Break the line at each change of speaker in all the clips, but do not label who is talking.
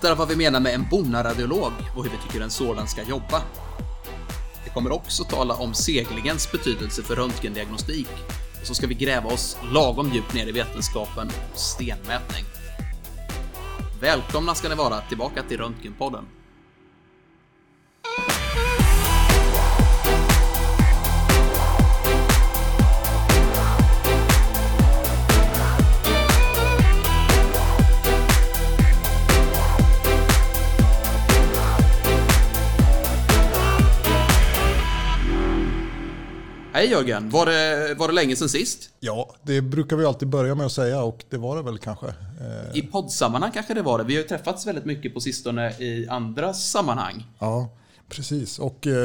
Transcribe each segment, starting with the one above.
berättar vad vi menar med en bonaradiolog och hur vi tycker en sådan ska jobba. Vi kommer också tala om seglingens betydelse för röntgendiagnostik och så ska vi gräva oss lagom djupt ner i vetenskapen om stenmätning. Välkomna ska ni vara tillbaka till Röntgenpodden. Hej Jörgen! Var det, var det länge sedan sist?
Ja, det brukar vi alltid börja med att säga och det var det väl kanske.
I poddsammanhang kanske det var det. Vi har ju träffats väldigt mycket på sistone i andra sammanhang.
Ja, precis. Och eh,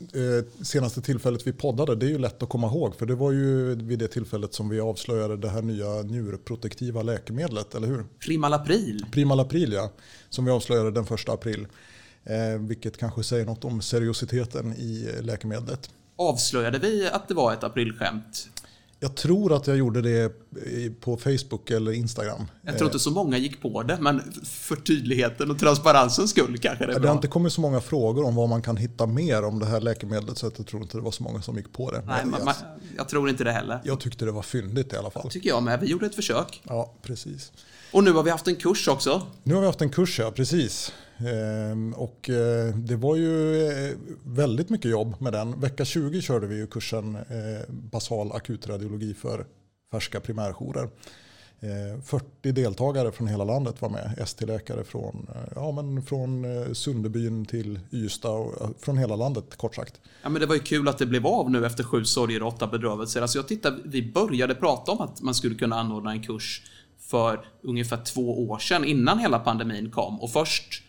eh, senaste tillfället vi poddade, det är ju lätt att komma ihåg. För det var ju vid det tillfället som vi avslöjade det här nya njurprotektiva läkemedlet, eller hur?
Primalapril.
Primalapril, ja. Som vi avslöjade den första april. Eh, vilket kanske säger något om seriositeten i läkemedlet.
Avslöjade vi att det var ett aprilskämt?
Jag tror att jag gjorde det på Facebook eller Instagram.
Jag tror inte så många gick på det, men för tydligheten och transparensens skull kanske det är
Det
bra.
har inte kommit så många frågor om vad man kan hitta mer om det här läkemedlet så jag tror inte det var så många som gick på det.
Nej, man,
jag,
man, jag tror inte det heller.
jag tyckte det var fyndigt i alla fall.
Tycker jag med. Vi gjorde ett försök.
Ja, precis.
Och nu har vi haft en kurs också.
Nu har vi haft en kurs, ja, precis. Ehm, och eh, det var ju eh, väldigt mycket jobb med den. Vecka 20 körde vi ju kursen eh, basal akutradiologi för färska primärjourer. Ehm, 40 deltagare från hela landet var med. ST-läkare från, ja, men från Sunderbyn till Ystad och från hela landet kort sagt.
Ja, men det var ju kul att det blev av nu efter sju sorger och åtta bedrövelser. Alltså jag tittar, vi började prata om att man skulle kunna anordna en kurs för ungefär två år sedan innan hela pandemin kom. Och först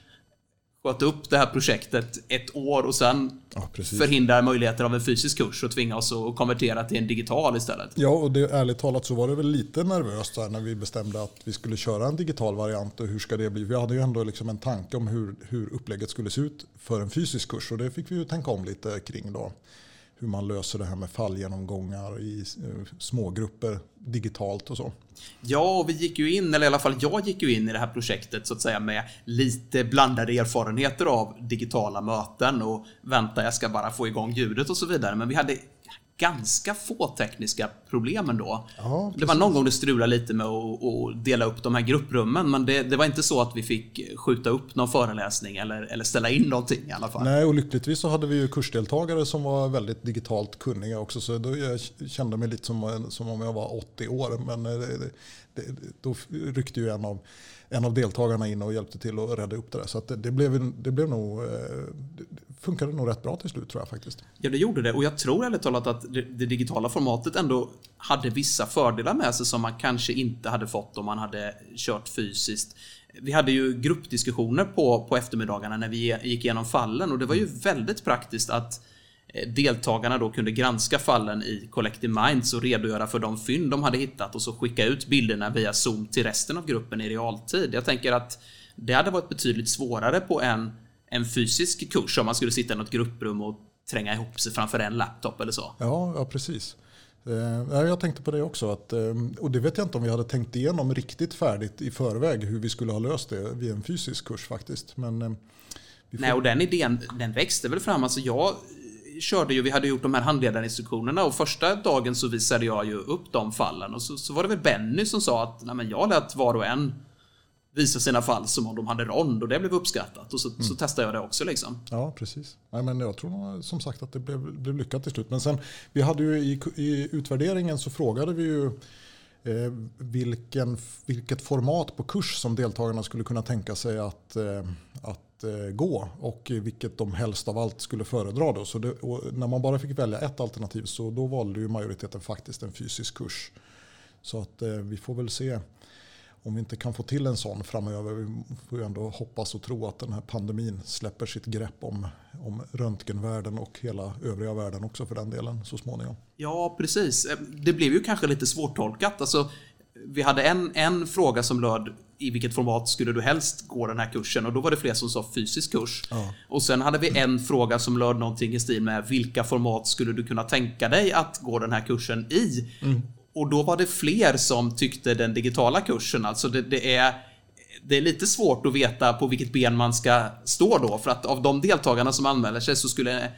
sköt upp det här projektet ett år och sen
Ja,
förhindrar möjligheter av en fysisk kurs och tvinga oss att konvertera till en digital istället.
Ja, och det, ärligt talat så var det väl lite nervöst när vi bestämde att vi skulle köra en digital variant och hur ska det bli? Vi hade ju ändå liksom en tanke om hur, hur upplägget skulle se ut för en fysisk kurs och det fick vi ju tänka om lite kring då. Hur man löser det här med fallgenomgångar i eh, smågrupper digitalt och så.
Ja, och vi gick ju in, eller i alla fall jag gick ju in i det här projektet så att säga med lite blandade erfarenheter av digitala möten och vänta, jag ska bara få igång ljudet och så vidare. Men vi hade ganska få tekniska problem ändå.
Ja,
det var någon gång det strulade lite med att, att dela upp de här grupprummen, men det, det var inte så att vi fick skjuta upp någon föreläsning eller, eller ställa in någonting i alla fall.
Nej, och lyckligtvis så hade vi ju kursdeltagare som var väldigt digitalt kunniga också. Så då jag kände mig lite som, som om jag var 80 år. Men eh, det, det, då ryckte ju en av, en av deltagarna in och hjälpte till att rädda upp det där. Så det, det, blev, det blev nog, eh, det funkade nog rätt bra till slut tror jag faktiskt.
Ja, det gjorde det. Och jag tror ärligt talat att det, det digitala formatet ändå hade vissa fördelar med sig som man kanske inte hade fått om man hade kört fysiskt. Vi hade ju gruppdiskussioner på, på eftermiddagarna när vi gick igenom fallen och det var ju väldigt praktiskt att deltagarna då kunde granska fallen i Collective Minds och redogöra för de fynd de hade hittat och så skicka ut bilderna via Zoom till resten av gruppen i realtid. Jag tänker att det hade varit betydligt svårare på en, en fysisk kurs om man skulle sitta i något grupprum och tränga ihop sig framför en laptop eller så.
Ja, ja precis. Eh, Jag tänkte på det också. Att, eh, och det vet jag inte om vi hade tänkt igenom riktigt färdigt i förväg hur vi skulle ha löst det vid en fysisk kurs faktiskt. Men eh, får-
Nej, och den idén, den växte väl fram. Alltså jag körde ju, vi hade gjort de här handledarinstruktionerna och första dagen så visade jag ju upp de fallen och så, så var det väl Benny som sa att Nej, men jag lät var och en visa sina fall som om de hade rond och det blev uppskattat och så, så testade jag det också liksom.
Ja, precis. Nej, men jag tror som sagt att det blev, blev lyckat till slut. Men sen, vi hade ju i, i utvärderingen så frågade vi ju eh, vilken, vilket format på kurs som deltagarna skulle kunna tänka sig att, eh, att att eh, gå och vilket de helst av allt skulle föredra. Då. Så det, och när man bara fick välja ett alternativ så då valde ju majoriteten faktiskt en fysisk kurs. Så att eh, vi får väl se om vi inte kan få till en sån framöver. Vi får ju ändå hoppas och tro att den här pandemin släpper sitt grepp om, om röntgenvärlden och hela övriga världen också för den delen så småningom.
Ja, precis. Eh, det blev ju kanske lite svårtolkat. Alltså, vi hade en, en fråga som löd i vilket format skulle du helst gå den här kursen? Och då var det fler som sa fysisk kurs.
Ja.
Och sen hade vi en fråga som löd någonting i stil med vilka format skulle du kunna tänka dig att gå den här kursen i? Och då var det fler som tyckte den digitala kursen. Alltså det, det är det är lite svårt att veta på vilket ben man ska stå då, för att av de deltagarna som anmäler sig så skulle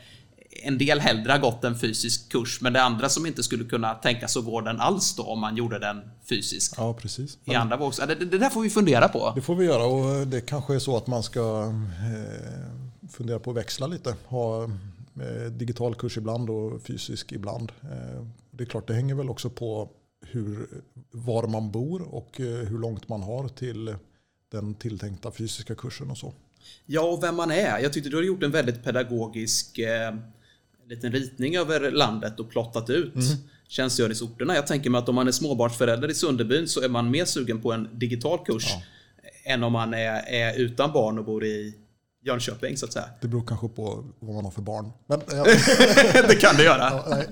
en del hellre ha gått en fysisk kurs, men det andra som inte skulle kunna tänka sig att gå den alls då om man gjorde den fysisk.
Ja, precis.
I andra våg. Det, det där får vi fundera på.
Det får vi göra och det kanske är så att man ska eh, fundera på att växla lite. Ha eh, digital kurs ibland och fysisk ibland. Eh, det är klart, det hänger väl också på hur, var man bor och hur långt man har till den tilltänkta fysiska kursen och så.
Ja, och vem man är. Jag tyckte du har gjort en väldigt pedagogisk liten ritning över landet och plottat ut mm. tjänstgöringsorterna. Jag tänker mig att om man är småbarnsförälder i Sunderbyn så är man mer sugen på en digital kurs ja. än om man är, är utan barn och bor i Jönköping så att säga.
Det beror kanske på vad man har för barn. Men,
ja. det kan det göra. Ja,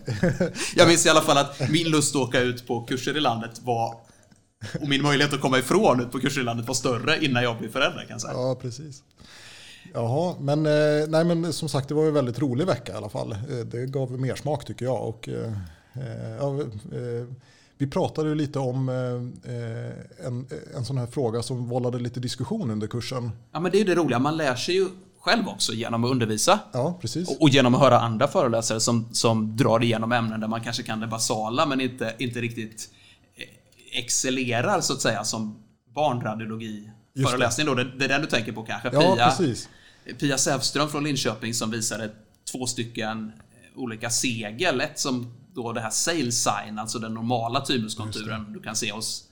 jag minns i alla fall att min lust att åka ut på kurser i landet var och min möjlighet att komma ifrån ut på kurser i landet var större innan jag blev förälder kan jag säga.
Ja, precis. Jaha, men, eh, nej, men som sagt det var en väldigt rolig vecka i alla fall. Eh, det gav mer smak tycker jag. Och, eh, ja, vi pratade ju lite om en, en sån här fråga som vållade lite diskussion under kursen.
Ja, men det är ju det roliga. Man lär sig ju själv också genom att undervisa.
Ja, precis.
Och, och genom att höra andra föreläsare som, som drar igenom ämnen där man kanske kan det basala men inte, inte riktigt excellerar så att säga som barnradiologi föreläsning då. Det, det är den du tänker på kanske?
Ja, Pia, precis.
Pia Sävström från Linköping som visade två stycken eh, olika segel. Ett som då det här sail sign, alltså den normala thymuskonturen du kan se hos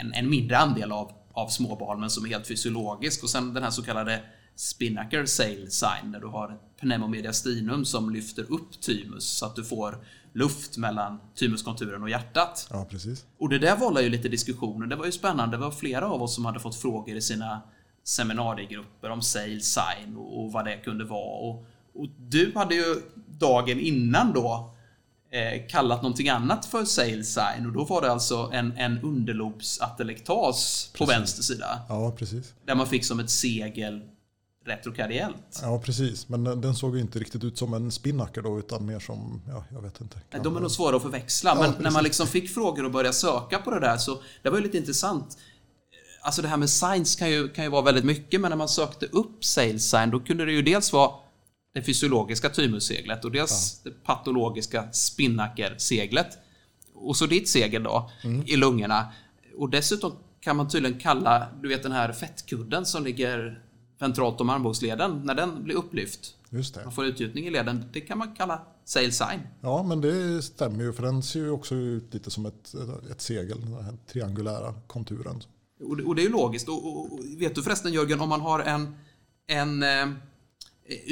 en, en mindre andel av, av småbarn men som är helt fysiologisk. Och sen den här så kallade Spinnaker sail sign där du har pneumomediastinum som lyfter upp thymus så att du får luft mellan thymuskonturen och hjärtat.
Ja, precis.
Och det där vållar ju lite diskussioner. Det var ju spännande. Det var flera av oss som hade fått frågor i sina seminariegrupper om sail sign och, och vad det kunde vara. Och, och, du hade ju dagen innan då eh, kallat någonting annat för sail sign och då var det alltså en, en underlobsatelektas på vänster sida.
Ja, precis.
Där man fick som ett segel retrokardiellt.
Ja, precis. Men den såg inte riktigt ut som en spinnaker då, utan mer som, ja, jag vet inte.
Nej, de är nog svåra att förväxla, men när man liksom fick frågor och började söka på det där så, det var ju lite intressant. Alltså det här med science kan ju, kan ju vara väldigt mycket, men när man sökte upp sales sign, då kunde det ju dels vara det fysiologiska tymusseglet och dels ja. det patologiska spinnakerseglet. Och så ditt segel då, mm. i lungorna. Och dessutom kan man tydligen kalla, du vet den här fettkudden som ligger ventratum armbågsleden, när den blir upplyft.
Just det.
Man får utgjutning i leden. Det kan man kalla sail sign.
Ja, men det stämmer ju för den ser ju också ut lite som ett, ett segel, den här triangulära konturen.
Och det, och det är ju logiskt. Och, och, och, vet du förresten Jörgen, om man har en, en eh,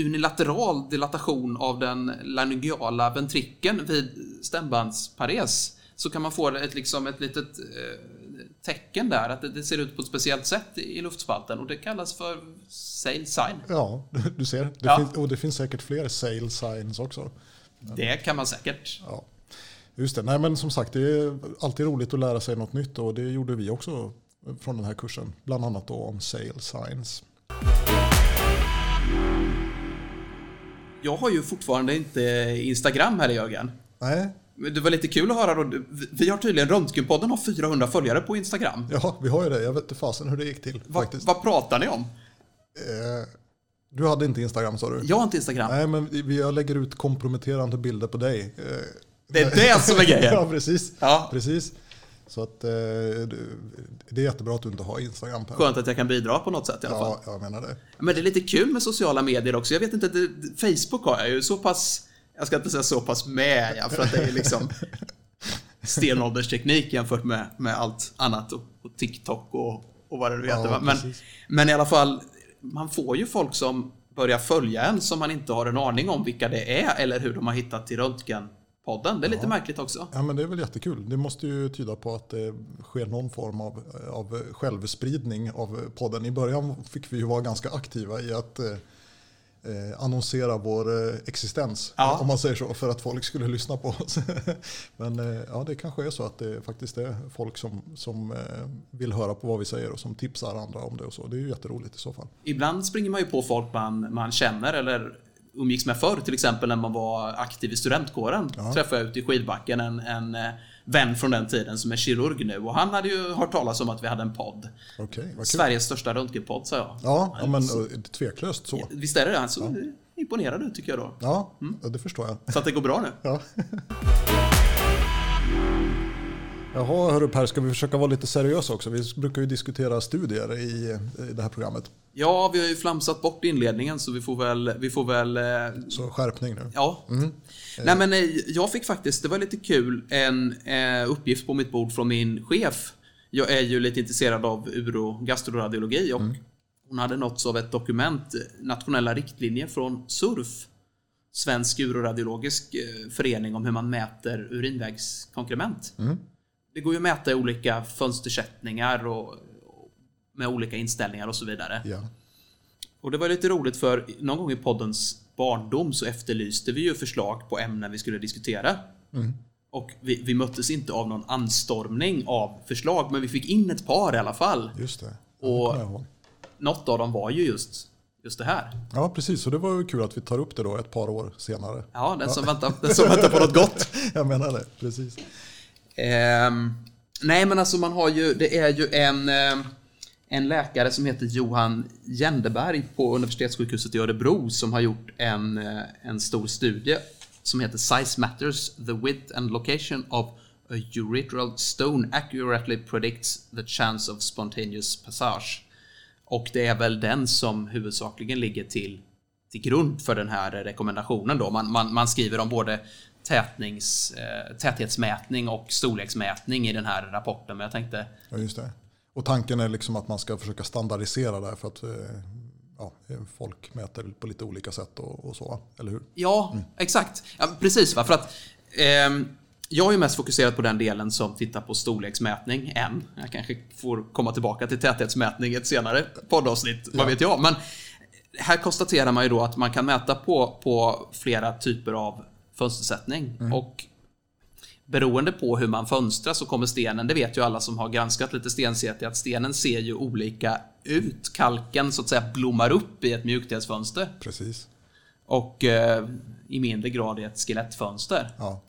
unilateral dilatation av den laryngeala ventrikeln vid stämbandspares så kan man få ett, liksom ett litet eh, tecken där, att det, ser ut på ett speciellt sätt i luftspalten och det kallas för sail sign.
Ja, du ser. Det ja. Finns, och det finns säkert fler sail signs också.
Det kan man säkert.
Ja. Just det, nej men som sagt det är alltid roligt att lära sig något nytt och det gjorde vi också från den här kursen. Bland annat då om sail signs.
Jag har ju fortfarande inte Instagram här Jörgen.
Nej,
det var lite kul att höra då. Vi har tydligen, Röntgenpodden har 400 följare på Instagram.
Ja, vi har ju det. Jag vet inte fasen hur det gick till.
Va, faktiskt. Vad pratar ni om?
Eh, du hade inte Instagram sa du?
Jag har inte Instagram.
Nej, men vi, jag lägger ut komprometterande bilder på dig. Eh,
det är det som är grejen?
ja, precis. Ja. precis. Så att, eh, det är jättebra att du inte har Instagram. Per.
Skönt att jag kan bidra på något sätt i alla fall.
Ja, jag menar det.
Men det är lite kul med sociala medier också. Jag vet inte, det, Facebook har jag ju så pass jag ska inte säga så pass med, ja, för att det är liksom stenåldersteknik jämfört med, med allt annat och, och TikTok och, och vad det nu heter. Ja, men, men i alla fall, man får ju folk som börjar följa en som man inte har en aning om vilka det är eller hur de har hittat till Röntgenpodden. Det är lite märkligt också.
Ja, men det är väl jättekul. Det måste ju tyda på att det sker någon form av, av självspridning av podden. I början fick vi ju vara ganska aktiva i att eh, annonsera vår eh, existens. Ja. Om man säger så, för att folk skulle lyssna på oss. Men eh, ja, det kanske är så att det faktiskt är folk som, som eh, vill höra på vad vi säger och som tipsar andra om det och så. Det är ju jätteroligt i så fall.
Ibland springer man ju på folk man, man känner eller umgicks med förr, till exempel när man var aktiv i studentkåren. Ja. Träffade jag ute i skidbacken en, en eh, vän från den tiden som är kirurg nu och han hade ju hört talas om att vi hade en podd.
Okay,
Sveriges största röntgenpodd sa jag.
Ja, ja men tveklöst så.
Visst är det det? Alltså, ja. Imponerad ut tycker jag då.
Ja, mm. det förstår jag.
Så att det går bra nu.
Ja. Jaha, hörru Per, ska vi försöka vara lite seriösa också? Vi brukar ju diskutera studier i, i det här programmet.
Ja, vi har ju flamsat bort inledningen så vi får väl... Vi får väl
eh, så skärpning nu.
Ja. Mm. Nej men eh, jag fick faktiskt, det var lite kul, en eh, uppgift på mitt bord från min chef. Jag är ju lite intresserad av uro gastroradiologi och mm. hon hade nåtts av ett dokument, nationella riktlinjer från SURF. Svensk uroradiologisk förening om hur man mäter urinvägskonkrement. Mm. Det går ju att mäta i olika fönstersättningar och, med olika inställningar och så vidare.
Ja.
Och det var lite roligt för någon gång i poddens barndom så efterlyste vi ju förslag på ämnen vi skulle diskutera. Mm. Och vi, vi möttes inte av någon anstormning av förslag, men vi fick in ett par i alla fall.
Just det.
och något av dem var ju just, just det här.
Ja, precis. Och det var ju kul att vi tar upp det då ett par år senare.
Ja, den som, ja. Väntar, den som väntar på något gott.
Jag menar det, precis.
Ehm, nej, men alltså man har ju, det är ju en, ehm, en läkare som heter Johan Jändeberg på Universitetssjukhuset i Örebro som har gjort en, eh, en stor studie som heter Size Matters, the width and location of a urethral stone accurately predicts the chance of spontaneous passage. Och det är väl den som huvudsakligen ligger till, till grund för den här rekommendationen då. Man, man, man skriver om både tätnings, eh, täthetsmätning och storleksmätning i den här rapporten. Men jag tänkte...
Ja, just det. Och tanken är liksom att man ska försöka standardisera det här för att eh, ja, folk mäter på lite olika sätt och, och så, eller hur?
Ja, mm. exakt. Ja, precis, va? för att eh, jag är ju mest fokuserad på den delen som tittar på storleksmätning än. Jag kanske får komma tillbaka till täthetsmätning i ett senare poddavsnitt, vad vet jag. Men här konstaterar man ju då att man kan mäta på, på flera typer av fönstersättning. Mm. Och beroende på hur man fönstrar så kommer stenen, det vet ju alla som har granskat lite stenseti, att stenen ser ju olika ut. Kalken så att säga blommar upp i ett mjukdelsfönster.
Precis.
Och eh, i mindre grad i ett skelettfönster.
Ja.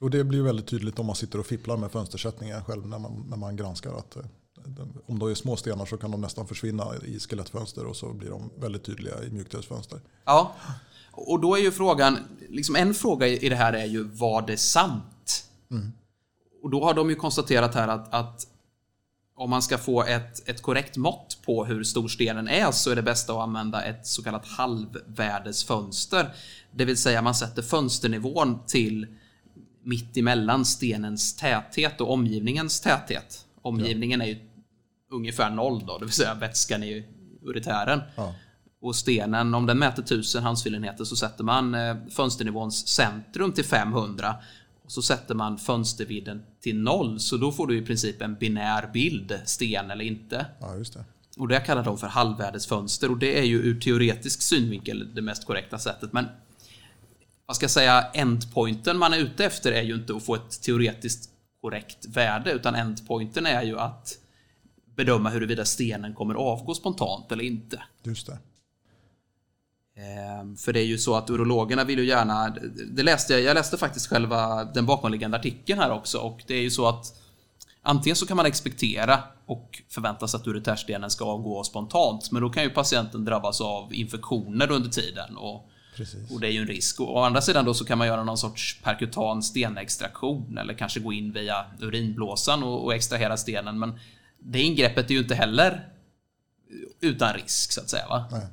Och det blir väldigt tydligt om man sitter och fipplar med fönstersättningen själv när man, när man granskar. att eh, Om de är små stenar så kan de nästan försvinna i skelettfönster och så blir de väldigt tydliga i mjukdelsfönster.
Ja. Och då är ju frågan, liksom en fråga i det här är ju, var det sant? Mm. Och då har de ju konstaterat här att, att om man ska få ett, ett korrekt mått på hur stor stenen är så är det bäst att använda ett så kallat halvvärdesfönster. Det vill säga man sätter fönsternivån till mitt emellan stenens täthet och omgivningens täthet. Omgivningen ja. är ju ungefär noll då, det vill säga vätskan i uretären. Ja. Och stenen, om den mäter 1000 handsfyllenheter så sätter man eh, fönsternivåns centrum till 500. Och så sätter man fönstervidden till 0. Så då får du i princip en binär bild, sten eller inte.
Ja, just det.
Och det kallar de för halvvärdesfönster och det är ju ur teoretisk synvinkel det mest korrekta sättet. Men vad ska jag säga, endpointen man är ute efter är ju inte att få ett teoretiskt korrekt värde utan endpointen är ju att bedöma huruvida stenen kommer avgå spontant eller inte.
Just det.
Ehm, för det är ju så att urologerna vill ju gärna, det läste jag, jag läste faktiskt själva den bakomliggande artikeln här också och det är ju så att antingen så kan man expectera och förvänta sig att uretärstenen ska avgå spontant men då kan ju patienten drabbas av infektioner under tiden och, och det är ju en risk. Och å andra sidan då så kan man göra någon sorts perkutan stenextraktion eller kanske gå in via urinblåsan och, och extrahera stenen men det ingreppet är ju inte heller utan risk så att säga. Va?
Nej.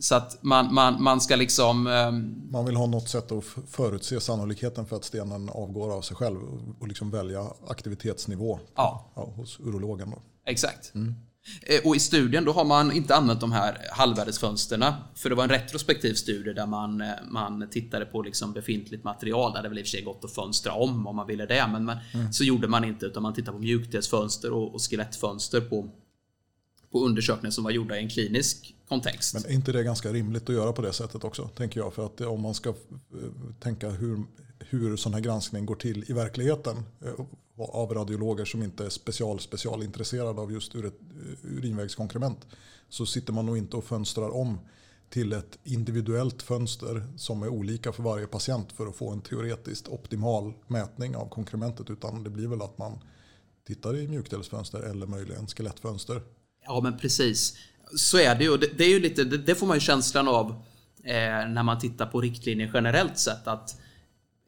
Så att man, man, man ska liksom...
Um... Man vill ha något sätt att förutse sannolikheten för att stenen avgår av sig själv och liksom välja aktivitetsnivå
ja.
Ja, hos urologen. Då.
Exakt. Mm. Eh, och i studien då har man inte använt de här halvvärdesfönsterna. För det var en retrospektiv studie där man, eh, man tittade på liksom befintligt material. Där det väl i och för sig gått att fönstra om om man ville det. Men, men mm. så gjorde man inte utan man tittade på mjukdelsfönster och, och skelettfönster på, på undersökningar som var gjorda i en klinisk kontext.
Men är inte det ganska rimligt att göra på det sättet också? Tänker jag. För att om man ska eh, tänka hur, hur sån här granskning går till i verkligheten eh, av radiologer som inte är special, specialintresserade av just ur ett eh, urinvägskonkrement så sitter man nog inte och fönstrar om till ett individuellt fönster som är olika för varje patient för att få en teoretiskt optimal mätning av konkrementet. Utan det blir väl att man tittar i mjukdelsfönster eller möjligen skelettfönster.
Ja men precis. Så är det ju. Det, det är ju lite, det, det, får man ju känslan av eh, när man tittar på riktlinjer generellt sett. att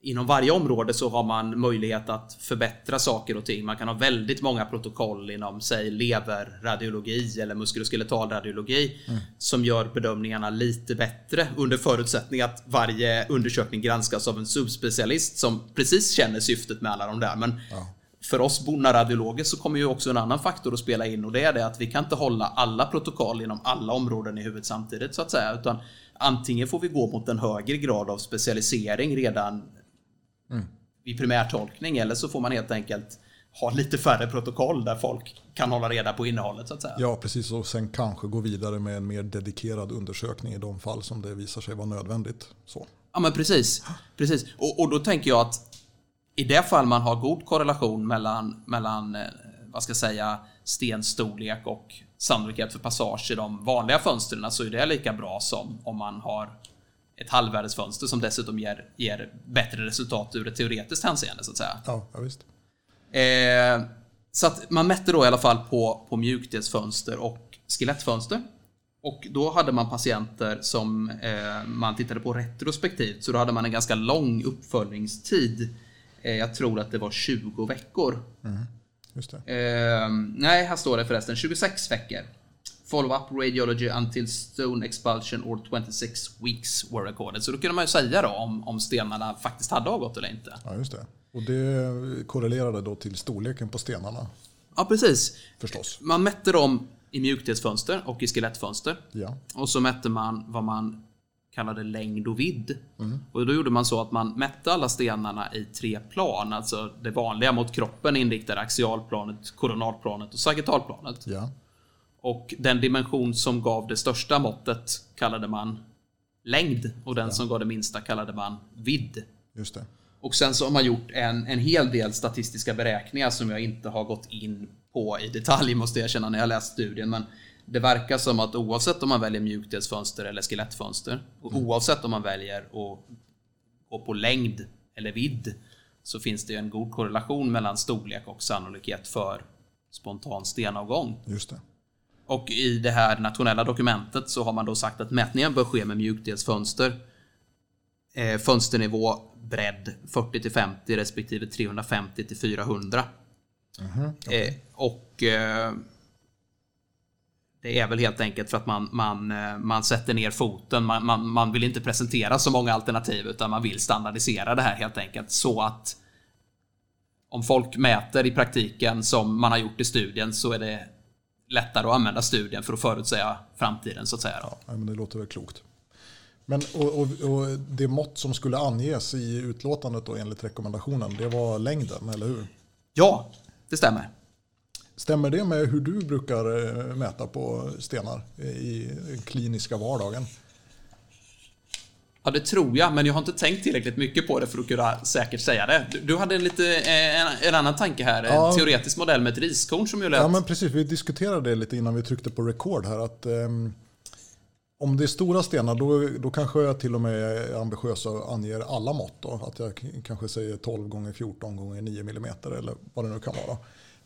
Inom varje område så har man möjlighet att förbättra saker och ting. Man kan ha väldigt många protokoll inom säg leverradiologi eller muskuloskeletal radiologi mm. som gör bedömningarna lite bättre under förutsättning att varje undersökning granskas av en subspecialist som precis känner syftet med alla de där. Men ja för oss bonna radiologer så kommer ju också en annan faktor att spela in och det är det att vi kan inte hålla alla protokoll inom alla områden i huvudet samtidigt så att säga. Utan antingen får vi gå mot en högre grad av specialisering redan mm. vid primärtolkning eller så får man helt enkelt ha lite färre protokoll där folk kan hålla reda på innehållet så att säga.
Ja, precis. Och sen kanske gå vidare med en mer dedikerad undersökning i de fall som det visar sig vara nödvändigt. Så.
Ja, men precis. precis. Och, och då tänker jag att i det fall man har god korrelation mellan, mellan eh, vad ska jag säga, stenstorlek och sannolikhet för passage i de vanliga fönstren så är det lika bra som om man har ett halvvärdesfönster som dessutom ger, ger bättre resultat ur ett teoretiskt hänseende så att säga.
Ja, ja visst.
Eh, så att man mätte då i alla fall på, på mjukdelsfönster och skelettfönster. Och då hade man patienter som eh, man tittade på retrospektivt, så då hade man en ganska lång uppföljningstid jag tror att det var 20 veckor. Mm,
just.
Eh, nej, här står det förresten 26 veckor. Follow-up radiology until stone expulsion or 26 weeks were recorded. Så då kunde man ju säga då om, om stenarna faktiskt hade avgått eller inte.
Ja, just det. Och det korrelerade då till storleken på stenarna.
Ja, precis.
Förstås.
Man mätte dem i mjukdelsfönster och i skelettfönster.
Ja.
Och så mätte man vad man kallade längd och vidd. Mm. Och då gjorde man så att man mätte alla stenarna i tre plan. Alltså det vanliga mot kroppen inriktade axialplanet, koronalplanet och sagittalplanet.
Ja.
Och den dimension som gav det största måttet kallade man längd och den ja. som gav det minsta kallade man vidd.
Just det.
Och sen så har man gjort en, en hel del statistiska beräkningar som jag inte har gått in på i detalj måste jag erkänna när jag läst studien. Men det verkar som att oavsett om man väljer mjukdelsfönster eller skelettfönster och mm. oavsett om man väljer att gå på längd eller vidd så finns det en god korrelation mellan storlek och sannolikhet för spontan stenavgång.
Just det.
Och i det här nationella dokumentet så har man då sagt att mätningen bör ske med mjukdelsfönster. Eh, fönsternivå bredd 40 50 respektive 350 400. Mm -hmm. okay. eh, och eh, det är väl helt enkelt för att man, man, eh, man sätter ner foten. Man, man, man vill inte presentera så många alternativ utan man vill standardisera det här helt enkelt så att om folk mäter i praktiken som man har gjort i studien så är det lättare att använda studien för att förutsäga framtiden så att säga.
Ja, men det låter väl klokt. Men och, och, och, det mått som skulle anges i utlåtandet då enligt rekommendationen, det var längden, eller hur?
Ja, det stämmer.
Stämmer det med hur du brukar eh, mäta på stenar i den kliniska vardagen?
Ja, det tror jag, men jag har inte tänkt tillräckligt mycket på det för att kunna säkert säga det. Du hade en, lite, eh, en, en annan tanke här, ja. en teoretisk modell med ett riskorn som ju lät...
Ja, men precis. Vi diskuterade det lite innan vi tryckte på record här. att um, Om det är stora stenar, då, då kanske jag till och med är ambitiös och anger alla mått. Då. Att jag kanske säger 12 gånger 14 gånger 9 mm eller vad det nu kan vara.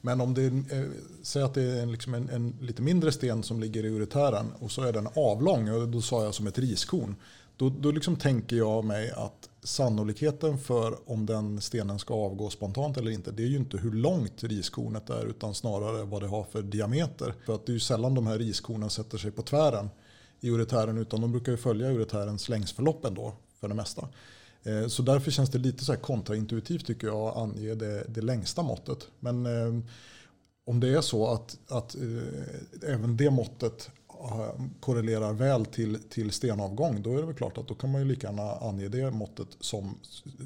Men om det är, eh, säg att det är liksom en, en, lite mindre sten som ligger i uretären och så är den avlång, och då sa jag som ett riskorn. Då, då liksom tänker jag mig att sannolikheten för om den stenen ska avgå spontant eller inte, det är ju inte hur långt riskornet är utan snarare vad det har för diameter. För att det är ju sällan de här riskornen sätter sig på tvären i uretären utan de brukar ju följa uretärens längsförlopp ändå för det mesta. Eh, så därför känns det lite så kontraintuitivt tycker jag att ange det, det längsta måttet. Men eh, om det är så att, att eh, även det måttet korrelerar väl till, till stenavgång då är det väl klart att då kan man ju lika gärna ange det måttet som,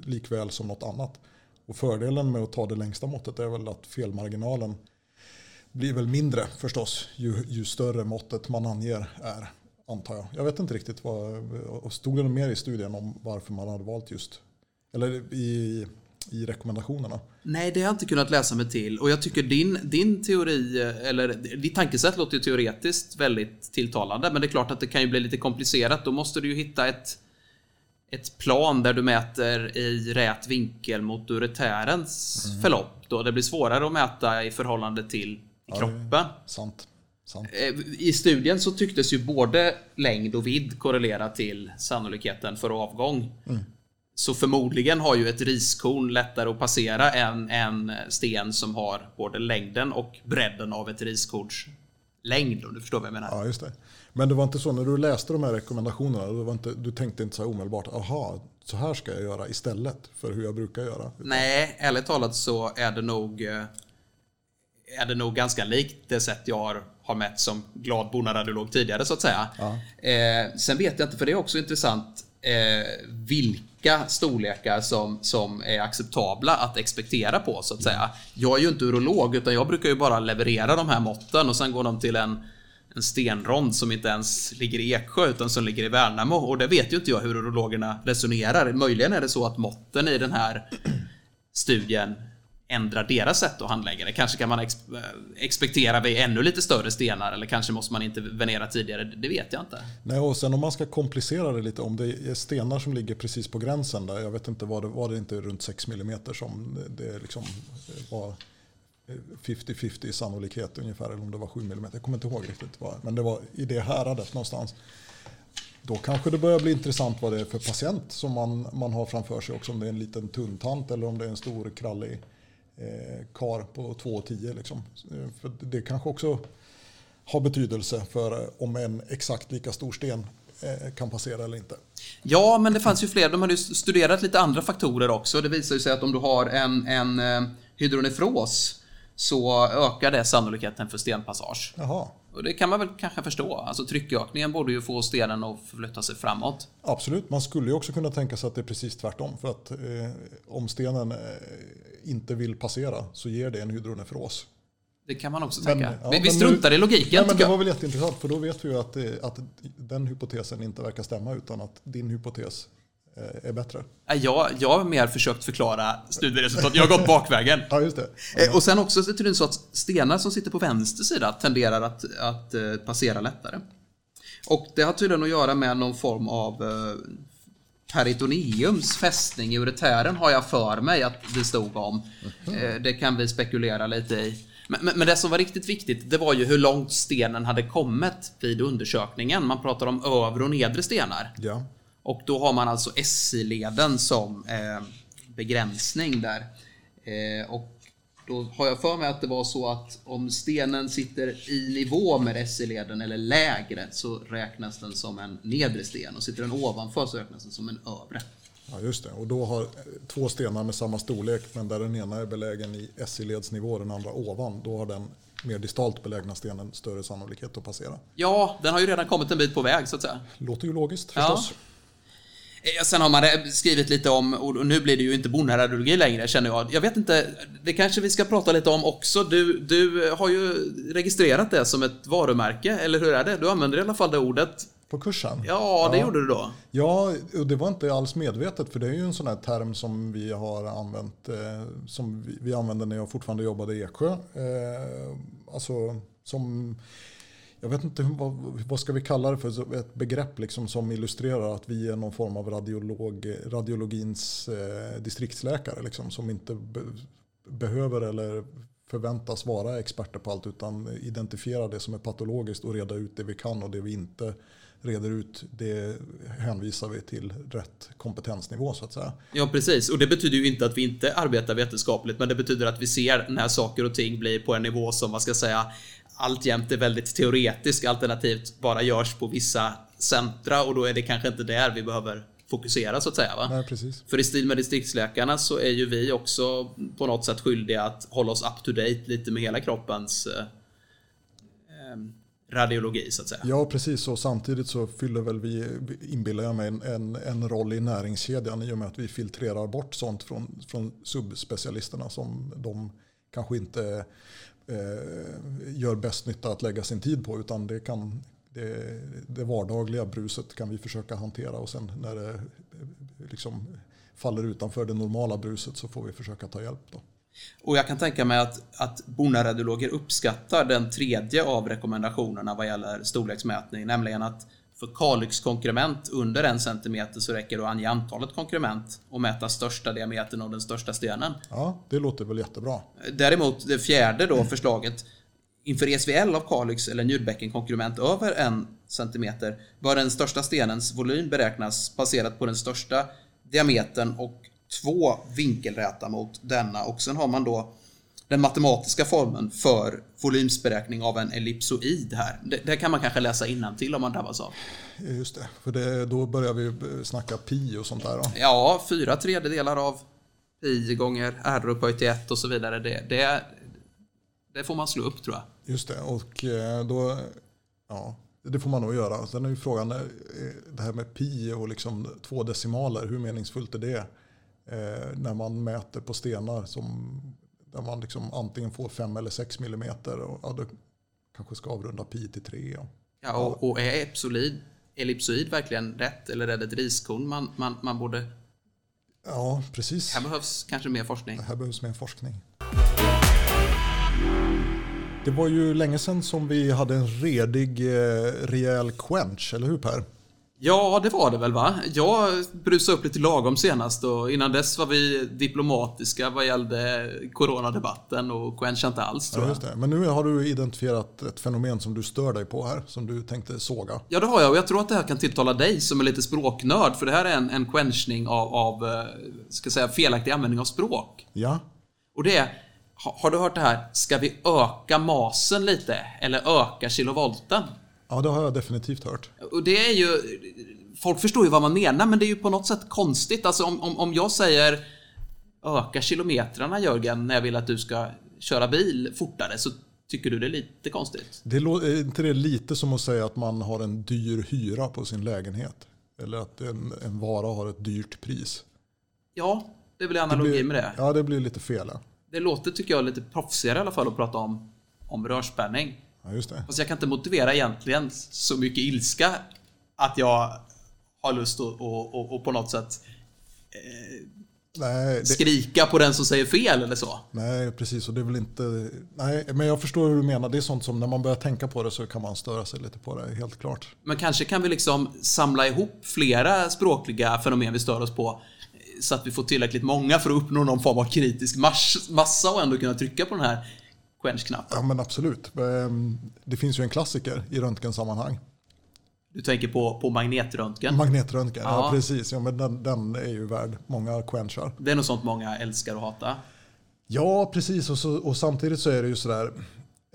likväl som något annat. Och fördelen med att ta det längsta måttet är väl att felmarginalen blir väl mindre förstås ju, ju större måttet man anger är antar jag. Jag vet inte riktigt vad, och stod det mer i studien om varför man hade valt just, eller i i rekommendationerna.
Nej, det har jag inte kunnat läsa mig till. Och jag tycker din, din teori, eller ditt tankesätt låter ju teoretiskt väldigt tilltalande. Men det är klart att det kan ju bli lite komplicerat. Då måste du ju hitta ett, ett plan där du mäter i rät vinkel mot uretärens mm. förlopp. Då. Det blir svårare att mäta i förhållande till i ja, kroppen.
Sant. Sant.
Eh, I studien så tycktes ju både längd och vidd korrelera till sannolikheten för avgång. Mm. Så förmodligen har ju ett riskorn lättare att passera än en sten som har både längden och bredden av ett riskorns längd om du förstår vad jag menar.
Ja, just det. Men det var inte så när du läste de här rekommendationerna, det var inte, du tänkte inte så här omedelbart, aha, så här ska jag göra istället för hur jag brukar göra?
Nej, ärligt talat så är det nog eh, är det nog ganska likt det sätt jag har, har mätt som glad bonaradiolog tidigare så att säga. Ja. Eh, sen vet jag inte, för det är också intressant eh, vilka storlekar som, som är acceptabla att expektera på så att säga. Jag är ju inte urolog utan jag brukar ju bara leverera de här måtten och sen går de till en, en stenrond som inte ens ligger i Eksjö utan som ligger i Värnamo och det vet ju inte jag hur urologerna resonerar. Möjligen är det så att måtten i den här studien ändra deras sätt att handlägga det. Kanske kan man ex eh, expektera vid ännu lite större stenar eller kanske måste man intervenera tidigare. Det vet jag inte.
Nej, och sen om man ska komplicera det lite, om det är stenar som ligger precis på gränsen där, jag vet inte, var det, var det inte runt 6 mm som det liksom eh, var 50-50 sannolikhet ungefär, eller om det var 7 mm, jag kommer inte ihåg riktigt vad, men det var i det häradet någonstans. Då kanske det börjar bli intressant vad det är för patient som man, man har framför sig också. Om det är en liten tunntant eller om det är en stor krallig eh, kar på 2,10. Liksom. Eh, för det kanske också har betydelse för eh, om en exakt lika stor sten eh, kan passera eller inte.
Ja, men det fanns ju fler. De hade studerat lite andra faktorer också. Det visar sig att om du har en, en hydronefros så ökar det sannolikheten för stenpassage.
Jaha.
Och det kan man väl kanske förstå. Alltså tryckökningen borde ju få stenen att förflytta sig framåt.
Absolut, man skulle ju också kunna tänka sig att det är precis tvärtom. För att eh, om stenen eh, inte vill passera så ger det en hydronefros.
Det kan man också tänka. Men, ja, vi, vi struntar nu, i logiken.
Nej, men det var väl jätteintressant för då vet vi ju att, eh, att den hypotesen inte verkar stämma utan att din hypotes är bättre.
Jag, jag har mer försökt förklara studieresultat. Jag har gått bakvägen.
ja, just det.
Ja. Och sen också tydligen så att stenar som sitter på vänster sida tenderar att, att eh, passera lättare. Och det har tydligen att göra med någon form av eh, peritoneums fästning i uretären har jag för mig att det stod om. Mm. Det kan vi spekulera lite i. Men, men, men, det som var riktigt viktigt, det var ju hur långt stenen hade kommit vid undersökningen. Man pratar om övre och nedre stenar.
Ja.
Och då har man alltså SI-leden som eh, begränsning där. Eh, och då har jag för mig att det var så att om stenen sitter i nivå med SI-leden eller lägre så räknas den som en nedre sten och sitter den ovanför så räknas den som en övre.
Ja, just det. Och då har två stenar med samma storlek men där den ena är belägen i SI-ledsnivå och den andra ovan, då har den mer distalt belägna stenen större sannolikhet att passera.
Ja, den har ju redan kommit en bit på väg så att säga.
Låter ju logiskt förstås. Ja.
Eh, sen har man skrivit lite om, och nu blir det ju inte bonradiologi längre känner jag. Jag vet inte, det kanske vi ska prata lite om också. Du, du har ju registrerat det som ett varumärke, eller hur är det? Du använder i alla fall det ordet.
På kursen?
Ja, det ja. gjorde du då.
Ja, och det var inte alls medvetet för det är ju en sån här term som vi har använt, eh, som vi, vi använde när jag fortfarande jobbade i Eksjö. Eh, alltså som jag vet inte vad, vad ska vi kalla det för, ett begrepp liksom som illustrerar att vi är någon form av radiolog, radiologins eh, distriktsläkare liksom, som inte be, behöver eller förväntas vara experter på allt utan identifiera det som är patologiskt och reda ut det vi kan och det vi inte reder ut det hänvisar vi till rätt kompetensnivå så att säga.
Ja precis och det betyder ju inte att vi inte arbetar vetenskapligt men det betyder att vi ser när saker och ting blir på en nivå som man ska säga alltjämt är väldigt teoretisk alternativt bara görs på vissa centra och då är det kanske inte där vi behöver fokusera så att säga. Va?
Nej, precis.
För i stil med distriktsläkarna så är ju vi också på något sätt skyldiga att hålla oss up to date lite med hela kroppens eh, radiologi så att säga.
Ja precis och samtidigt så fyller väl vi, inbillar jag mig, en, en roll i näringskedjan i och med att vi filtrerar bort sånt från, från subspecialisterna som de kanske inte eh, gör bäst nytta att lägga sin tid på. Utan det, kan, det, det vardagliga bruset kan vi försöka hantera och sen när det eh, liksom faller utanför det normala bruset så får vi försöka ta hjälp. Då.
Och jag kan tänka mig att, att bonaradiologer uppskattar den tredje av rekommendationerna vad gäller storleksmätning, nämligen att för Kalix-konkrement under en centimeter så räcker det att ange antalet konkrement och mäta största diametern av den största stenen.
Ja, det låter väl jättebra.
Däremot det fjärde då förslaget Inför ESVL av Kalix eller njurbäckenkonkurrement över en centimeter bör den största stenens volym beräknas baserat på den största diametern och två vinkelräta mot denna och sen har man då den matematiska formeln för volymsberäkning av en ellipsoid här. Det, det kan man kanske läsa till om man drabbas av.
Just det, för det, då börjar vi snacka pi och sånt där. Då.
Ja, fyra tredjedelar av pi gånger r upphöjt till 1 och så vidare. Det, det, det får man slå upp tror jag.
Just det, och eh, då... Ja, det får man nog göra. Sen är ju frågan, eh, det här med pi och liksom två decimaler, hur meningsfullt är det? Eh, när man mäter på stenar som, där man liksom antingen får 5 eller 6 millimeter och ja, då kanske ska avrunda pi till 3. Och,
ja, och, och är ellipsoid, ellipsoid verkligen rätt eller är det ett riskorn man, man, man borde...
Ja, precis.
Här behövs kanske mer forskning.
Här behövs mer forskning. Det var ju länge sedan som vi hade en redig, eh, rejäl quench, eller hur Per?
Ja, det var det väl va? Jag brusade upp lite lagom senast och innan dess var vi diplomatiska vad gällde coronadebatten och quenchade inte alls tror
jag. Ja, Men nu har du identifierat ett fenomen som du stör dig på här, som du tänkte såga.
Ja, det har jag och jag tror att det här kan tilltala dig som är lite språknörd, för det här är en, en quenchning av, av eh, ska säga, felaktig användning av språk.
Ja.
Och det är har du hört det här? Ska vi öka masen lite? Eller öka kilovolten?
Ja, det har jag definitivt hört.
Och det är ju... Folk förstår ju vad man menar, men det är ju på något sätt konstigt. Alltså om, om, om jag säger öka kilometrarna Jörgen, när jag vill att du ska köra bil fortare, så tycker du det är lite konstigt?
Det är inte det lite som att säga att man har en dyr hyra på sin lägenhet? Eller att en, en vara har ett dyrt pris?
Ja, det väl analogi
blir,
med det.
Ja, det blir lite fel.
Det låter, tycker jag, lite proffsigare i alla fall att prata om, om rörspänning.
Ja, just det.
Fast jag kan inte motivera egentligen så mycket ilska att jag har lust att och, och, och på något sätt eh, nej, det... skrika på den som säger fel eller så.
Nej, precis. Och det är väl inte... Nej, men jag förstår hur du menar. Det är sånt som när man börjar tänka på det så kan man störa sig lite på det, helt klart.
Men kanske kan vi liksom samla ihop flera språkliga fenomen vi stör oss på så att vi får tillräckligt många för att uppnå någon form av kritisk massa och ändå kunna trycka på den här quench-knappen.
Ja men absolut. Ehm, det finns ju en klassiker i röntgensammanhang.
Du tänker på, på magnetröntgen?
Magnetröntgen, ja, ja precis. Ja, men den, den, är ju värd många quenchar.
Det är nog sånt många älskar och hatar.
Ja, precis. Och, så, och samtidigt så är det ju sådär.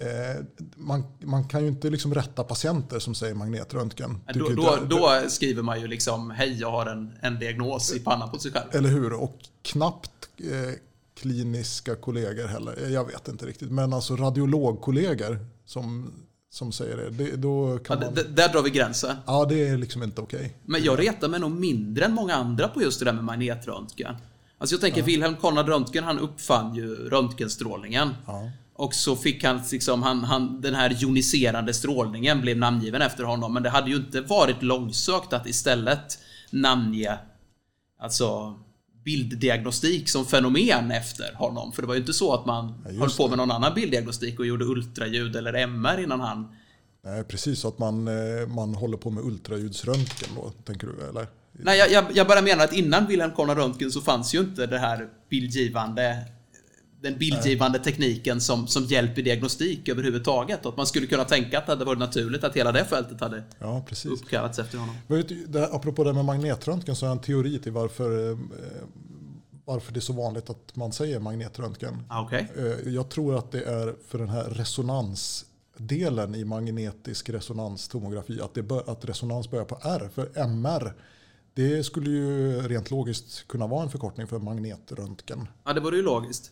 Eh, man, man kan ju inte liksom rätta patienter som säger magnetröntgen.
Då, då, då, skriver man ju liksom hej jag har en, en diagnos i pannan på sig själv.
Eller hur? Och knappt eh, kliniska kollegor heller. Jag vet inte riktigt. Men alltså radiologkollegor som, som säger det. det då kan
ja,
man...
Där drar vi gränsen.
Ja, det är liksom inte okej. Okay.
Men jag retar mig nog mindre än många andra på just det där med magnetröntgen. Alltså jag tänker ja. Wilhelm Konrad Röntgen, han uppfann ju röntgenstrålningen. Ja. Och så fick han liksom, han, han, den här joniserande strålningen blev namngiven efter honom. Men det hade ju inte varit långsökt att istället namnge, alltså bilddiagnostik som fenomen efter honom. För det var ju inte så att man ja, höll på med någon annan bilddiagnostik och gjorde ultraljud eller MR innan han...
Nej, precis att man, eh, man håller på med ultraljudsröntgen då, tänker du? Eller?
Nej, jag, jag, bara menar att innan Wilhelm Konrad Röntgen så fanns ju inte det här bildgivande den bildgivande tekniken som, som hjälp i diagnostik överhuvudtaget. Och att man skulle kunna tänka att det hade varit naturligt att hela det fältet hade
ja, precis.
uppkallats efter honom.
Apropå det med magnetröntgen så har jag en teori till varför, eh, varför det är så vanligt att man säger magnetröntgen.
Ah, okay.
Eh, jag tror att det är för den här resonansdelen i magnetisk resonanstomografi. Att, det bör, att resonans börjar på R. För MR det skulle ju rent logiskt kunna vara en förkortning för magnetröntgen.
Ja, det vore ju logiskt.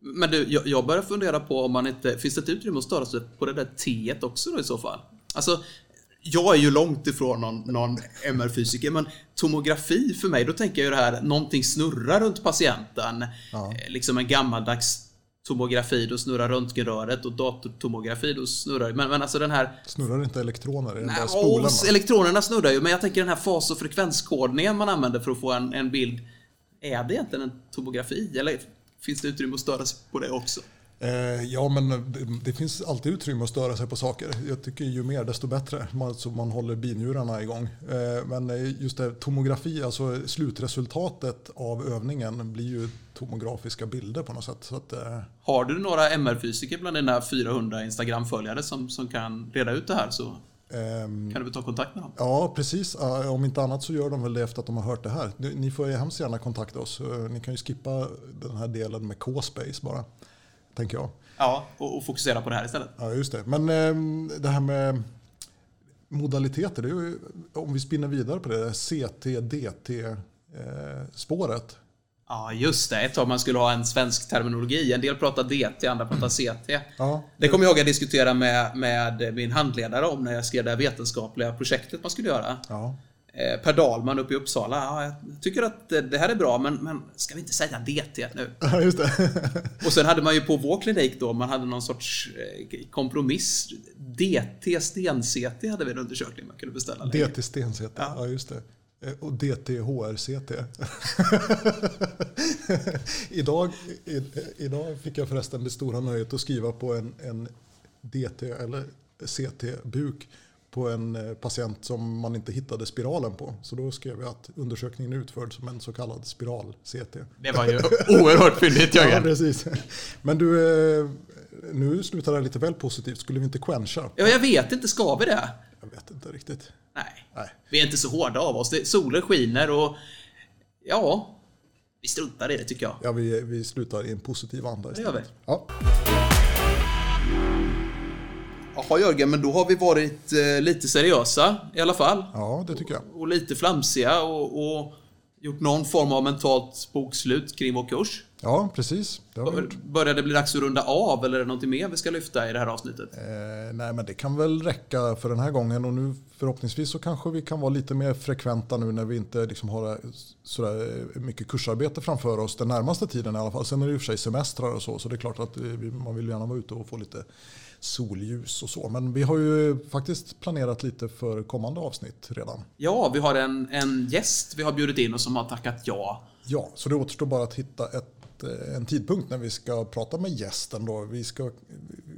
Men du, jag, jag börjar fundera på om man inte... Finns det ett utrymme att störa sig på det där T också då i så fall? Alltså, jag är ju långt ifrån någon, någon MR-fysiker, men tomografi för mig, då tänker jag ju det här, någonting snurrar runt patienten. Ja. Eh, liksom en gammaldags tomografi, då snurrar röntgenröret och datortomografi, då snurrar men, men alltså den här...
Snurrar inte elektroner i den
där spolen? Elektronerna snurrar ju, men jag tänker den här fas och frekvenskodningen man använder för att få en, en bild Är det egentligen en tomografi? Eller finns det utrymme att störa sig på det också?
Eh, ja, men det, finns alltid utrymme att störa sig på saker. Jag tycker ju mer desto bättre, så man håller binjurarna igång. Eh, men just det, tomografi, alltså slutresultatet av övningen blir ju tomografiska bilder på något sätt. Att, eh...
Har du några MR-fysiker bland dina 400 Instagram-följare som, som kan reda ut det här så kan du väl ta kontakt med dem?
Ja, precis. Om inte annat så gör de väl det efter att de har hört det här. Ni får ju hemskt gärna kontakta oss. Ni kan ju skippa den här delen med K-space bara tänker jag.
Ja, och, fokusera på det här istället.
Ja, just det. Men eh, det här med modaliteter, ju, om vi spinner vidare på det, CT-DT-spåret.
Ja, just det. Ett tag man skulle ha en svensk terminologi. En del pratar DT, andra pratar CT. Ja. Det kommer jag ihåg att diskutera med, med min handledare om när jag skrev det vetenskapliga projektet man skulle göra. Ja. Eh, per Dahlman uppe i Uppsala. Ja, jag tycker att det här är bra, men, men ska vi inte säga DT nu?
Ja, just det.
och sen hade man ju på vår klinik då, man hade någon sorts eh, kompromiss. DT sten-CT hade vi en undersökning man kunde beställa.
DT sten-CT, ja. ja just det. Eh, och DTHRCT. idag, idag fick jag förresten det stora nöjet att skriva på en, en DT eller CT-buk på en eh, patient som man inte hittade spiralen på. Så då skrev jag att undersökningen är utförd som en så kallad spiral-CT.
Det var ju oerhört fyndigt Jörgen.
ja, precis. Men du, eh, nu slutar det lite väl positivt. Skulle vi inte quencha?
Ja, jag vet inte. Ska vi det?
Jag vet inte riktigt.
Nej. Nej. Vi är inte så hårda av oss. Solen skiner och ja, vi struntar i det tycker jag.
Ja, vi, vi slutar i en positiv anda
istället. Det gör vi.
Ja.
Jaha Jörgen, men då har vi varit eh, lite seriösa i alla fall.
Ja, det tycker jag.
Och, och lite flamsiga och, och, gjort någon form av mentalt bokslut kring vår kurs.
Ja, precis.
Det Börjar det bli dags att runda av eller är det något mer vi ska lyfta i det här avsnittet?
Eh, nej, men det kan väl räcka för den här gången och nu förhoppningsvis så kanske vi kan vara lite mer frekventa nu när vi inte liksom har sådär mycket kursarbete framför oss den närmaste tiden i alla fall. Sen är det i och för sig semestrar och så, så det är klart att man vill gärna vara ute och få lite solljus och så. Men vi har ju faktiskt planerat lite för kommande avsnitt redan.
Ja, vi har en, en gäst vi har bjudit in och som har tackat ja.
Ja, så det återstår bara att hitta ett, eh, en tidpunkt när vi ska prata med gästen. Då. Vi, ska,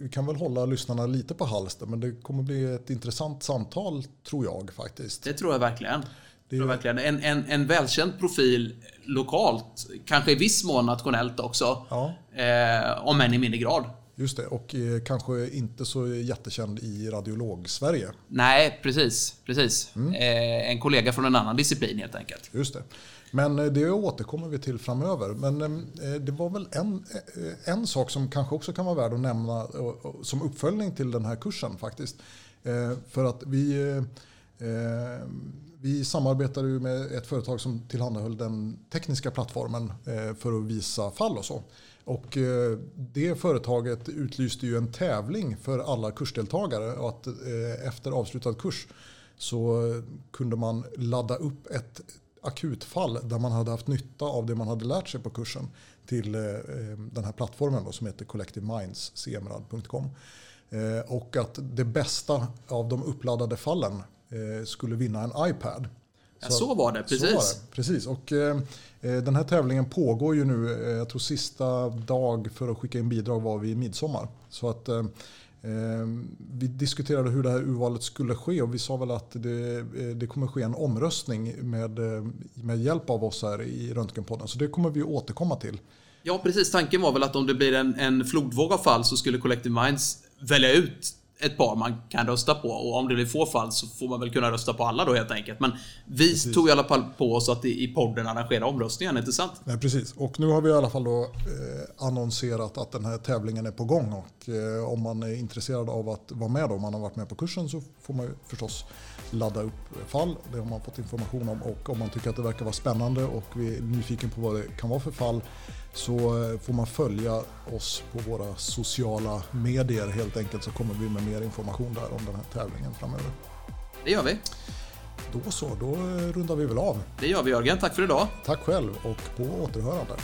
vi kan väl hålla lyssnarna lite på halster men det kommer bli ett intressant samtal tror jag faktiskt.
Det tror jag verkligen. Det är... verkligen. En, en, en välkänd profil lokalt, kanske i viss mån nationellt också. Ja. Eh, om än i mindre grad.
Just det, och eh, kanske inte så jättekänd i radiolog-Sverige.
Nej, precis. precis. Mm. Eh, en kollega från en annan disciplin helt enkelt.
Just det. Men eh, det återkommer vi till framöver. Men eh, eh, det var väl en, en sak som kanske också kan vara värd att nämna som uppföljning till den här kursen faktiskt. För att vi, vi samarbetade ju med ett företag som tillhandahöll den tekniska plattformen för att visa fall och så. Och det företaget utlyste ju en tävling för alla kursdeltagare och att efter avslutad kurs så kunde man ladda upp ett akutfall där man hade haft nytta av det man hade lärt sig på kursen till eh, den här plattformen då, som heter Collective Minds, cmrad.com. Och att det bästa av de uppladdade fallen skulle vinna en iPad.
Ja, så var det, precis. Så var det,
precis. Och, eh, den här tävlingen pågår ju nu. Eh, jag tror sista dag för att skicka in bidrag var vi i midsommar. Så att, eh, eh, Ehm, vi diskuterade hur det här urvalet skulle ske och vi sa väl att det, eh, det kommer ske en omröstning med, eh, med hjälp av oss här i Röntgenpodden. Så det kommer vi återkomma till.
Ja, precis. Tanken var väl att om det blir en, en flodvåg av fall så skulle Collective Minds välja ut ett par man kan rösta på och om det blir få fall så får man väl kunna rösta på alla då helt enkelt. Men vi precis. tog i alla fall på oss att i podden arrangera omröstningen, inte sant?
Nej, precis. Och nu har vi i alla fall då eh, annonserat att den här tävlingen är på gång och eh, om man är intresserad av att vara med då, om man har varit med på kursen så får man ju förstås ladda upp fall. Det har man fått information om och om man tycker att det verkar vara spännande och vi är nyfiken på vad det kan vara för fall så eh, får man följa oss på våra sociala medier helt enkelt så kommer vi med mer information där om den här tävlingen framöver.
Det gör vi.
Då så, då rundar vi väl av.
Det gör vi Jörgen, tack för idag.
Tack själv och på återhörande.